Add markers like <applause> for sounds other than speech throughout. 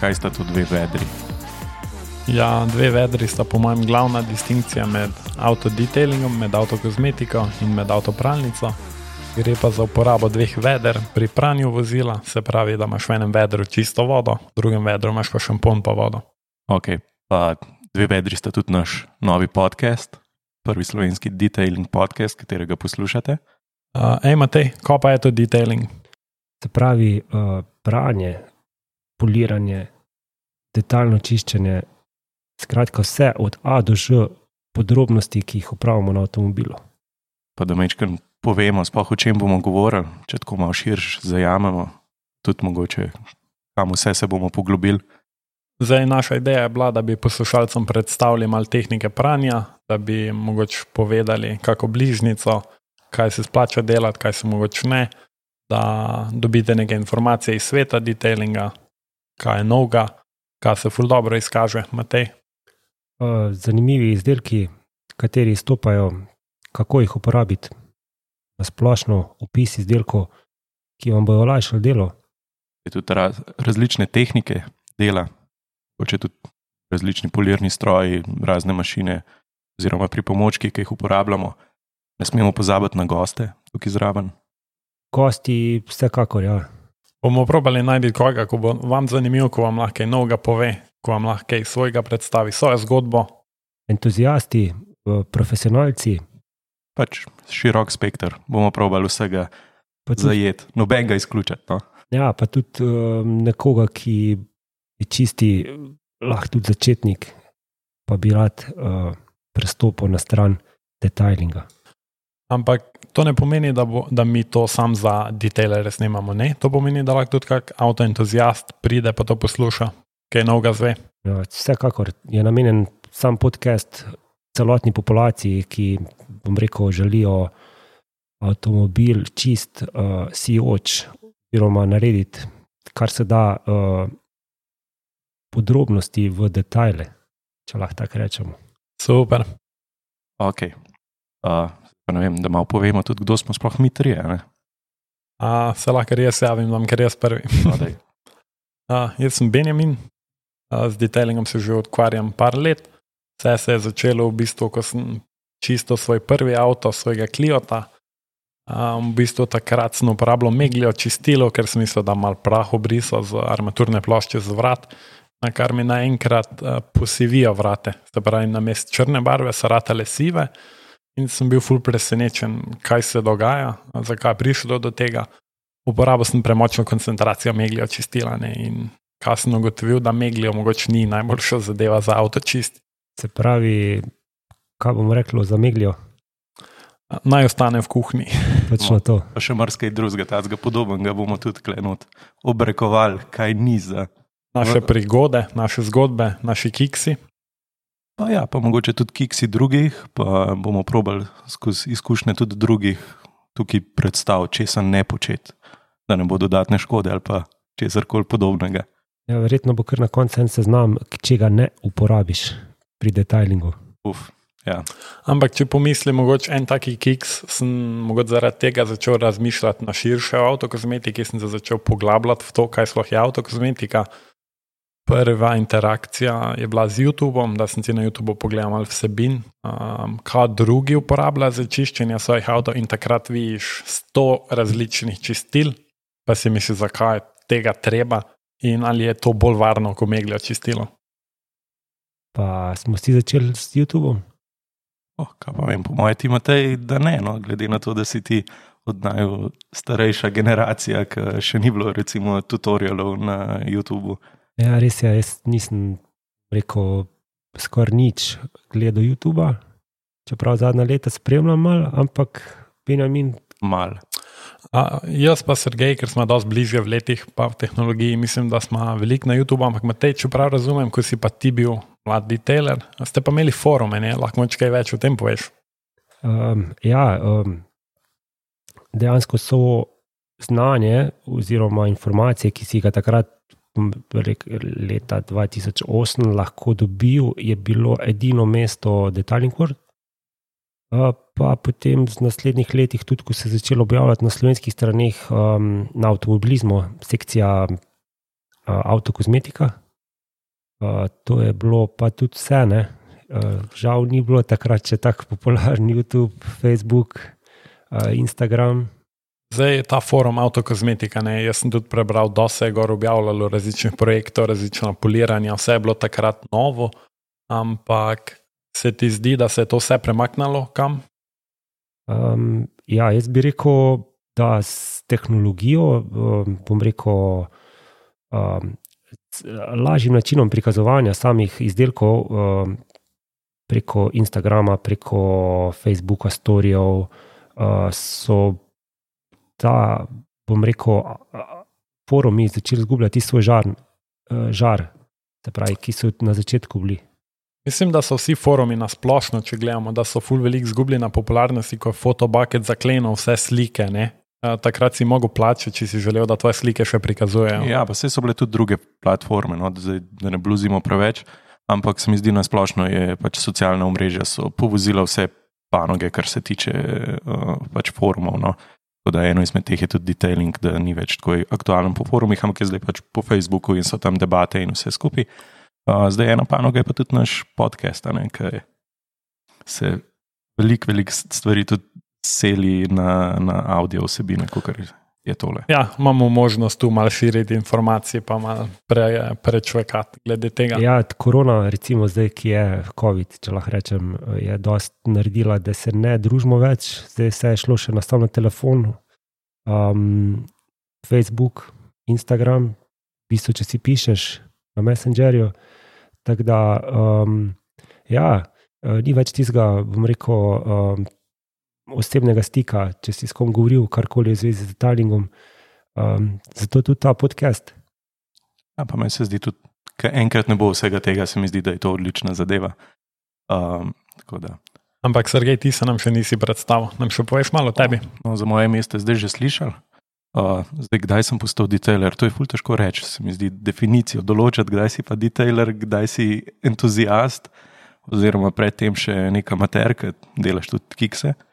kaj sta tu dve vedri? Ja, dve vedri sta po mojem glavna distinkcija med avtodetailingom, med avtokozmetiko in med avtopralnico. Gre pa za uporabo dveh veder pri pranju vozila, se pravi, da imaš v enem vedru čisto vodo, v drugem vedru imaš pa šampon pa vodo. Ok, pa dve vedri sta tudi naš novi podcast, prvi slovenski detailing podcast, katerega poslušate. Uh, ej, Matej, ko pa je to detailing? Se pravi, uh, pranje, poliranje, detaljno čiščenje, skratka, vse od A do Ž, podrobnosti, ki jih upravljamo na avtomobilu. Pa da mečkam povemo, spoh o čem bomo govorili, če tako malo širš zajamemo, tudi mogoče, kam vse se bomo poglobili. Zdaj, naša ideja je bila, da bi poslušalcem predstavili malo tehnike pranja, da bi mogoče povedali, kako bližnico, kaj se splača delati, kaj se mogoče ne, da dobite nekaj informacij iz sveta detailinga, kaj je novega, kaj se ful dobro izkaže, Matej. Uh, zanimivi izdelki, kateri izstopajo, kako jih uporabiti, na splošno opis izdelkov, ki vam bodo olajšali delo. Je tudi raz, različne tehnike dela, če tudi različni polirni stroji, razne mašine, oziroma pripomočki, ki jih uporabljamo. Ne smemo pozabiti na goste tukaj zraven. Kosti, vsekakor, ja. Bomo probali najti koga, ko bo vam zanimivo, ko vam lahko kaj novega pove, ko vam lahko kaj svojega predstavi, svojo zgodbo. Entuzijasti, eh, profesionalci, Pač širok spekter, bomo probali vsega pa tudi, zajeti, nobenega izključiti. No? ja, pa tudi um, nekoga, ki je čisti, lahko tudi začetnik, pa bi rad uh, prestopil na stran detailinga. Ampak to ne pomeni, da, bo, da mi to sam za detailere snemamo. Ne? To pomeni, da lahko tudi kak avtoentuzijast pride pa to posluša, kaj novega zve. Ja, vsekakor je namenjen sam podcast celotni populaciji, ki, bom rekel, želijo avtomobil čist, uh, sijoč, oziroma narediti, kar se da, uh, podrobnosti v detajle, če lahko tako rečemo. Super. Ok. Uh, pa ne vem, da malo povemo tudi, kdo smo sploh mi trije. ne? A, se lahko res javim, vam ker jaz prvi. No. <laughs> A, jaz sem Benjamin, a, z detailingom se že ukvarjam par let. Vse se je začelo v bistvu, ko sem čisto svoj prvi avto, svojega Kliota. A, v bistvu takrat sem uporabljal megljo čistilo, ker sem mislil, da mal prah obrisal z armaturne plošče z vrat, na kar mi naenkrat a, posivijo vrate. Se pravi, na mest črne barve so ratale sive. In sem bil ful presenečen, kaj se dogaja, zakaj je prišlo do tega. Uporabil sem premočno koncentracijo meglja čistila ne, in kasno ugotovil, da meglja mogoče ni najboljša zadeva za avto čist. Se pravi, kaj bomo rekli za megljo, Naj ostane v kuhinji. <laughs> točno to. Pa še marsikaj drugega, tazga podobnega bomo tudi klenut obrekovali, kaj ni za. Naše prigode, naše zgodbe, naši kiksi. Pa ja, pa mogoče tudi kiksi drugih, pa bomo probali skozi izkušnje tudi drugih tukaj predstaviti, česa ne početi, da ne bo dodatne škode ali pa česar koli podobnega. Ja, verjetno bo kar na koncu en seznam, če ga ne uporabiš pri detailingu. Uf, ja. Ampak, če pomislim, mogoče en taki kiks, sem mogoče zaradi tega začel razmišljati na širše o avtokozmetiki, sem se začel poglabljati v to, kaj sploh je avtokozmetika. Prva interakcija je bila z YouTubeom, da sem si na YouTubu pogledal malo vsebin, um, kaj drugi uporabljajo za čiščenje svojih avtomobilov, in takrat vidiš sto različnih čistil, pa si misliš, zakaj je tega treba in ali je to bolj varno, kot megljo čistilo. Pa smo si začeli s YouTubeom. Oh, kaj pa vem, po mojem, ti Matej, da ne, no, glede na to, da si ti od najstarejša generacija, ki še ni bilo, recimo, tutorialov na YouTubu. Ja, res je, jaz nisem rekel skoraj nič gledal YouTuba, čeprav zadnja leta spremljam malo, ampak Benjamin, Mal. A, jaz pa Sergej, ker smo dosti bližje v letih, pa v tehnologiji, mislim, da smo veliko na YouTubu, ampak Matej, če prav razumem, ko si pa ti bil mlad detailer, ste pa imeli forume, ne? lahko moč kaj več o tem poveš. um, ja, um, dejansko so znanje oziroma informacije, ki si ga takrat. M, rek- Leta 2008 lahko dobil, je bilo edino mesto. Uh, Pa potem v naslednjih letih, tudi ko se je začelo objavljati na slovenskih straneh um, na avtomobilizmu, sekcija uh, avtokozmetika, Uh, to je bilo pa tudi vse. Uh, žal ni bilo takrat še tako popularen <laughs> YouTube, Facebook, uh, Instagram. Zdaj je ta forum avtokozmetika. Ne? Jaz sem tudi prebral, da se je gor objavljalo različnih projektov, različno poliranje, vse je bilo takrat novo, ampak se ti zdi, da se je to vse premaknilo kam? Um, ja, jaz bi rekel, da s tehnologijo, um, bom rekel, um, lažjim načinom prikazovanja samih izdelkov um, preko Instagrama, preko Facebooka, storijev, uh, so ta, bom rekel, forumi začeli izgubljati svoj žar, uh, žar pravi, ki so na začetku bili. Mislim, da so vsi forumi na splošno, če gledamo, da so full velik izgubljeni na popularnosti, ko je fotobucket zaklenil vse slike. Ne? Takrat si mogel plačati, če si želel, da tvoje slike še prikazujejo. Ja, pa vse so bile tudi druge platforme, no? Zdaj, da ne bluzimo preveč, ampak se mi zdi na splošno, da pač socialna omrežja so povozila vse panoge, kar se tiče uh, pač forumov. No? Da eno izmed teh je tudi detailing, da ni več tako aktualen po forumih, ampak je zdaj pač po Facebooku in so tam debate in vse skupaj. Uh, zdaj ena panoga je pa tudi naš podcast, ki se veliko, veliko stvari tudi seli na, na audio vsebine, kot je tole. Ja, imamo možnost tu malo širiti informacije, pa malo pre, prečvekati glede tega. Ja, korona, recimo zdaj, ki je COVID, če lahko rečem, je dost naredila, da se ne družimo več, zdaj se je šlo še na stavno telefon, um, Facebook, Instagram, v bistvu, če si pišeš na Messengerju. Tako da, um, ja, uh, ni več tistega, bom rekel, um, osebnega stika, če si s kom govoril, karkoli v zvezi z detaljingom. Um, zato tudi ta podcast. Ja, pa meni se zdi tudi, da enkrat ne bo vsega tega, se mi zdi, da je to odlična zadeva. Um, Ampak, Sergej, ti se nam še nisi predstavil, nam še poveš malo o tebi. No, za moje mesto zdaj že slišal. Uh, zdaj, kdaj sem postal detailer, to je fulj težko reči. Se mi zdi definicijo določiti, kdaj si pa detailer, kdaj si entuzijast, oziroma predtem še neka materka, delaš tudi kikse. Uh,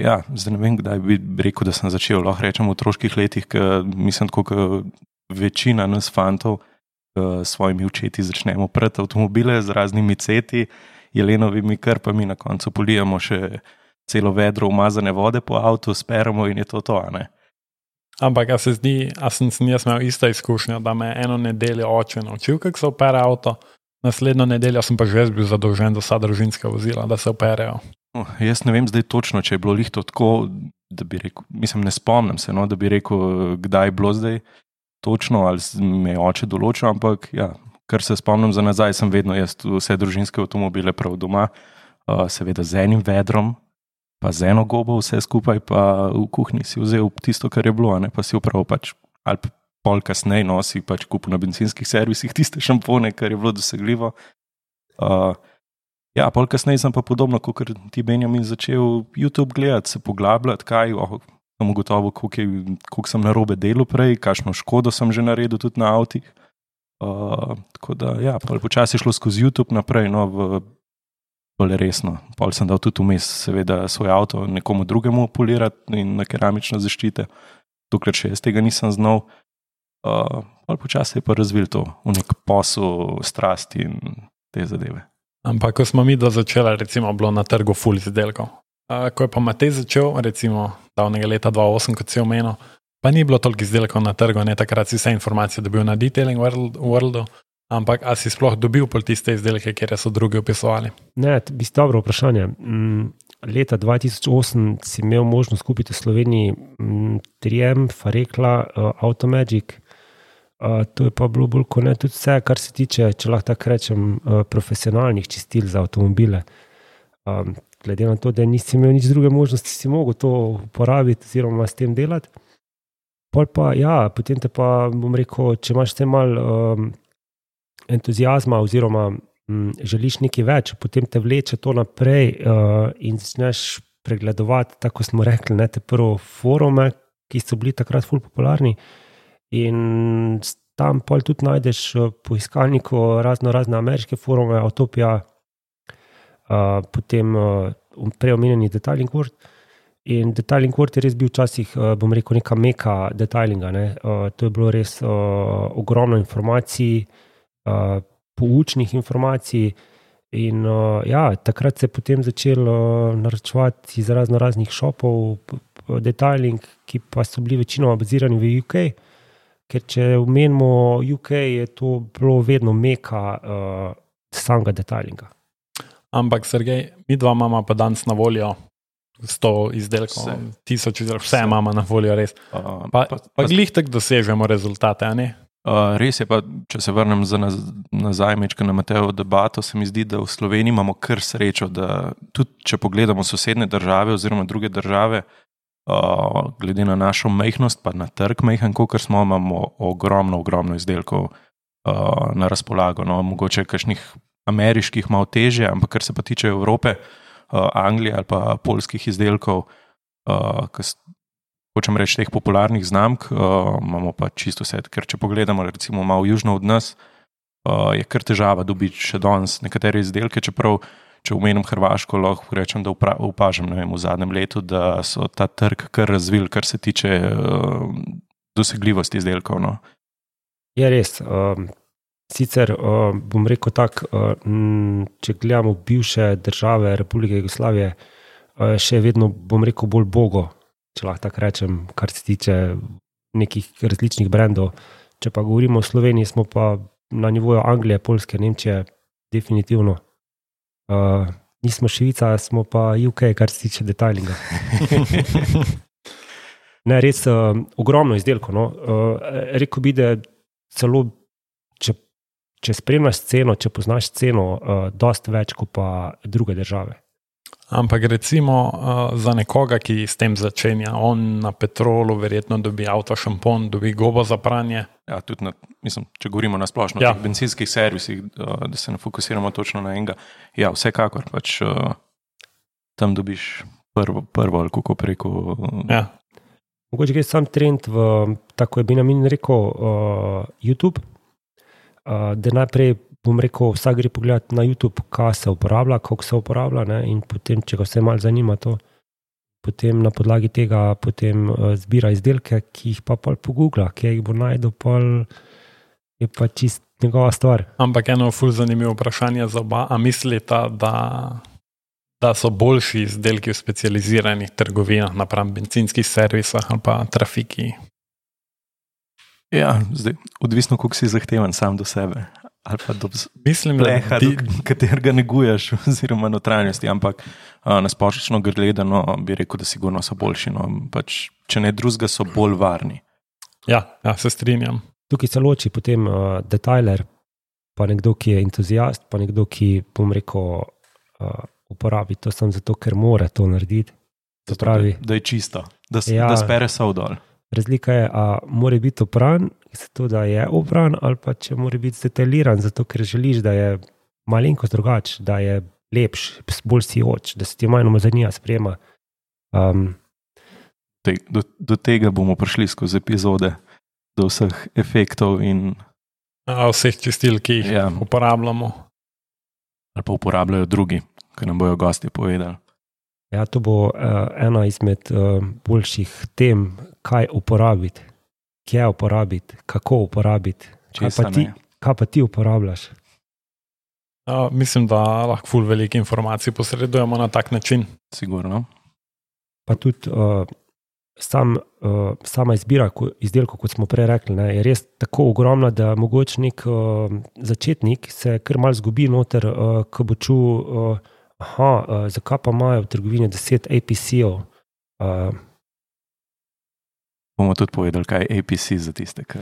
ja, zdaj ne vem, kdaj bi rekel, da sem začel. Lahko rečem v otroških letih, ker mislim, kot večina nas fantov, s svojimi očeti začnemo prati avtomobile z raznimi ceti, jelenovimi krpami, na koncu polijemo še celo vedro umazane vode po avtu, speremo in je to to. Ampak, a se zdi, da sem jaz imel ista izkušnja, da me eno nedeljo oče naučil, kako se opere avto, naslednjo nedeljo sem pa že bil zadolžen za vsa družinska vozila, da se operejo. Uh, jaz ne vem zdaj točno, če je bilo lihto tako, da bi rekel, mislim, ne spomnim se, no, da bi rekel, kdaj je bilo zdaj točno, ali me je oče določil, ampak ja, kar se spomnim za nazaj, sem vedno jaz vse družinske avtomobile prav doma, uh, seveda z enim vedrom, pa z eno gobo, vse skupaj, pa v kuhinji si vzel tisto, kar je bilo, ne? pa si upravil pač, ali pol kasneje nosi pač kup na benzinskih servisih tiste šampone, kar je bilo dosegljivo. Uh, ja, pol kasneje sem pa podobno, kot ti Benjamin začel YouTube gledati, se poglabljati, kaj oh, sem ugotovil, koliko sem na robe delo prej, kakšno škodo sem že naredil tudi na avtih. Uh, tako da, ja, počasi je šlo skozi YouTube naprej, no, v bolj resno. Pol sem dal tudi vmes, seveda, svoj avto nekomu drugemu polirati in na keramično zaščite, dokler še jaz tega nisem znal. Uh, počasi je pa razvil to v nek posel, strasti in te zadeve. Ampak, ko smo mi do začela, recimo, bilo na trgu full izdelkov. Ko je pa Matej začel, recimo, davnega leta 2008, kot si omenil, pa ni bilo toliko izdelkov na trgu, ne takrat si vse informacije dobil na Detailing World, Worldu. Ampak ali si sploh dobil tiste izdelke, kjer so drugi opisovali? Ne, bi ste dobro vprašanje. Mm, leta 2008 si imel možnost kupiti v Sloveniji mm, Triem, Farekla, uh, Automagic. Uh, to je pa bilo bolj kot ne tudi vse, kar se tiče, če lahko tako rečem, uh, profesionalnih čistil za avtomobile. Um, glede na to, da nisi imel nič druge možnosti, si mogel to uporabiti oziroma s tem delati. Pol pa, ja, potem te pa, bom rekel, če imaš te mal. Um, entuzijazma, oziroma m, mm, želiš nekaj več, potem te vleče to naprej uh, in začneš pregledovati, tako smo rekli, ne, te prvo forume, ki so bili takrat fully popularni. In tam pol tudi najdeš eh, po iskalniku razno razne ameriške forume, Autopija, uh, potem uh, preomenjeni Detailing World. In Detailing World je res bil včasih, bom rekel, neka meka detailinga. Ne? Uh, to je bilo res uh, ogromno informacij, uh, poučnih informacij. In uh, ja, takrat se je potem začel uh, naročevati iz razno raznih šopov, detailing, ki pa so bili večinoma bazirani v UK. Ker če omenimo UK, je to bilo vedno meka uh, samega detailinga. Ampak, Sergej, mi dva imamo pa danes na voljo 100 izdelkov, Vse. 1000 izdelkov, vse imamo na voljo, res. Uh, Pa, pa, pa glih tako dosežemo rezultate, a ne? Uh, res je, pa, če se vrnem za naz nazaj mečka na Matejo debato, se mi zdi, da v Sloveniji imamo kar srečo, da tudi če pogledamo sosedne države oziroma druge države, uh, glede na našo mehkost, pa na trg mehen, kot smo, imamo ogromno, ogromno izdelkov uh, na razpolago. No, mogoče kakšnih ameriških malo teže, ampak kar se pa tiče Evrope, uh, Anglije ali pa polskih izdelkov, uh, hočem reči, teh popularnih znamk, uh, imamo pa čisto vse. Ker če pogledamo, recimo, malo južno od nas, uh, je kar težava dobiti še danes nekatere izdelke. Čeprav, če omenim Hrvaško, lahko rečem, da opažam vem, v zadnjem letu, da so ta trg kar razvili, kar se tiče uh, dosegljivosti izdelkov. No. Je res. Um, sicer um, bom rekel tako, um, če gledamo bivše države Republike Jugoslavije, uh, še vedno bom rekel bolj bogo, če lahko tako rečem, kar se tiče nekih različnih brendov. Če pa govorimo o Sloveniji, smo pa na nivoju Anglije, Polske, Nemčije, definitivno. Uh, nismo Švica, smo pa UK, kar se tiče detailinga. <laughs> Ne, res uh, ogromno izdelkov. No. Uh, rekel bi, da celo, če, če spremljaš ceno, če poznaš ceno, uh, dosti več kot pa druge države. Ampak recimo uh, za nekoga, ki s tem začenja, on na petrolu verjetno dobi avto šampon, dobi gobo za pranje. Ja, tudi na, mislim, če govorimo na splošno Ja. o benzinskih servisih, uh, da se ne fokusiramo točno na enega. Ja, vsekakor pač uh, tam dobiš prvo, prvo ali kako preko. Uh, Ja. Mogoče gre sam trend v, tako je Benjamin rekel, uh, YouTube. Uh, da najprej bom rekel, vsak gre pogledat na YouTube, kaj se uporablja, kako se uporablja, ne, in potem, če ga vse malo zanima, to, potem na podlagi tega potem, uh, zbira izdelke, ki jih pa pol pogoogla, ki jih bo najdel, pol je pa čist njegova stvar. Ampak eno ful zanimivo vprašanje za oba. A mislite, da, da so boljši izdelki v specializiranih trgovinah, napram benzinskih servisah ali pa trafiki? ja, zdaj, odvisno, koliko si zahteven sam do sebe. Ali pa do Mislim, da pleha, ti, katerega neguješ, <laughs> oziroma notranjosti. Ampak uh, na splošno gledano bi rekel, da sigurno so boljši. No. Pač, če ne drugega, so bolj varni. ja, ja, se strinjam. Tukaj se loči potem uh, detailer, pa nekdo, ki je entuzijast, pa nekdo, ki, bom rekel, uh, uporabi to samo zato, ker mora to narediti. To Zato, pravi, da, da je čisto, da, Ja. da spere sol dol. razlika je, ali mora biti opran, zato da je opran, ali pa če mora biti zdetaliran, zato ker želiš, da je malenkost drugačen, da je lepš, bolj sijoč, da se ti manj umazanija sprejema. Um, Te, do, do tega bomo prišli skozi epizode, do vseh efektov in A vseh čistil, ki jih ja, uporabljamo. ali pa uporabljajo drugi, ki nam bojo gosti povedali. ja, to bo uh, ena izmed uh, boljših tem, kaj uporabiti, kje uporabiti, kako uporabiti, kaj pa ti, kaj pa ti uporabljaš. A, mislim, da lahko ful veliko informacij posredujemo na tak način. Sigurno. pa tudi uh, sam, uh, sama izbira ko- izdelkov, kot smo prej rekli, ne, je res tako ogromna, da mogoče nek uh, začetnik se kar mal zgubi noter, uh, ko bo čutil, uh, aha, uh, zakaj pa imajo v trgovini 10 APC-ov. Uh, Bomo tudi povedali, kaj je APC za tiste, ki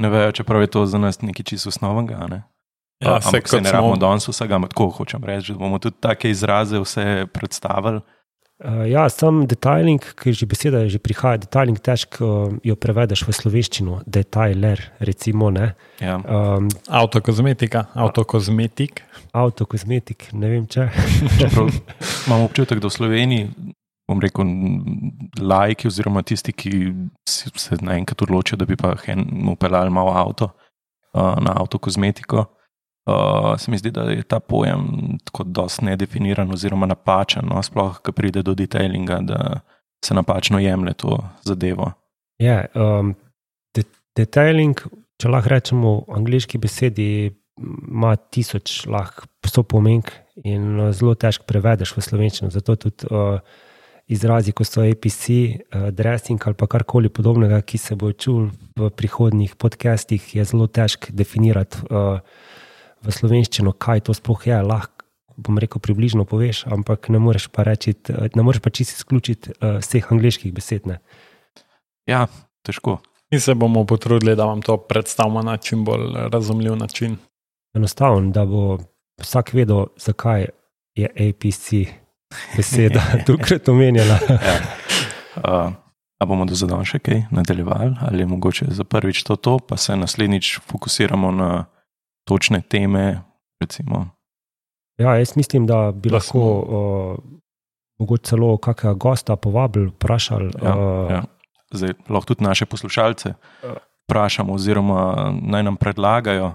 ne vejo, čeprav je to za nas nekaj čisto osnovnega. a Ne? Ja, Ampak se se kot ne smo, rabimo danes vsega, ampak tako hočem reči, da bomo tudi take izraze vse predstavili. uh, ja, sam detailing, ki je že beseda, je že prihaja, detailing težko uh, jo prevedeš v slovenščino, detailer, recimo, ne. Ja. Um, avtokozmetika, avtokozmetik. Avtokozmetik, ne vem če. Čeprav imam občutek, da v Sloveniji, bom rekel, lajki oziroma tisti, ki se naenkrat odločijo, da bi pa upeljali malo avto uh, na avtokozmetiko. Uh, se mi zdi, da je ta pojem tako dosti nedefiniran oziroma napačen, no, sploh, ko pride do detailinga, da se napačno jemlje to zadevo. Je, um, de detailing, če lahko rečemo v angliški besedi, ima tisoč lahko pomenk in uh, zelo težko prevedeš v slovenščino. Zato tudi uh, izrazi, kot so APC, uh, dressing ali pa karkoli podobnega, ki se bo čul v prihodnjih podcastih, je zelo težko definirati uh, v slovenščino, kaj to sploh je. Lahko bom rekel, približno poveš, ampak ne moreš pa reči, ne moreš pa čisto izključiti vseh angliških besed. Ne. Ja, težko. Mi se bomo potrudili, da vam to predstavimo na čim bolj razumljiv način. Enostavno, da bo vsak vedel, zakaj je APC beseda <laughs> tukaj omenjena. ja. uh, a bomo do zadnjega še kaj nadaljevali, ali je mogoče za prvič to, to, pa se naslednjič fokusiramo na točne teme. Recimo. Ja, jaz mislim, da bi da lahko uh, mogoče celo kakega gosta povabili, vprašali. Ja, uh, ja. Zdaj, lahko tudi naše poslušalce vprašamo, oziroma naj nam predlagajo.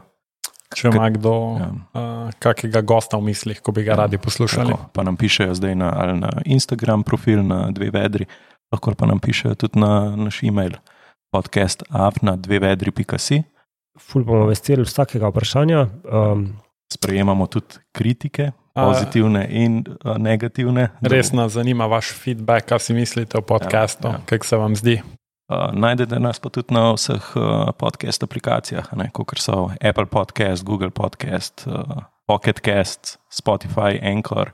Če ima kdo ja. uh, kakega gosta v mislih, ko bi ga ja, radi poslušali. Tako, pa nam pišejo zdaj na, na Instagram profil, na dve vedri, lahko pa nam pišejo tudi na naš e-mail, podcast afna dve vedri.si. Ful bomo veseli vsakega vprašanja. Um, Sprejemamo tudi kritike, pozitivne in negativne. Res nas zanima vaš feedback, kaj si mislite o podkastu, ja, ja. kaj se vam zdi. Uh, najdete nas pa tudi na vseh uh, podcast aplikacijah, kot so Apple Podcast, Google Podcast, uh, Pocket Cast, Spotify, Anchor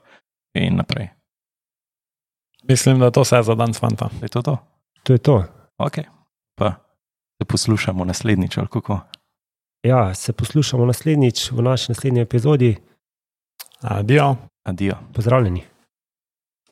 in naprej. Mislim, da je to vse za danes, fanta. Je to to? To je to. Ok, pa se poslušamo naslednjič, ali kako. Ja, se poslušamo naslednjič v naši naslednji epizodi. Adijo. Adijo. Pozdravljeni.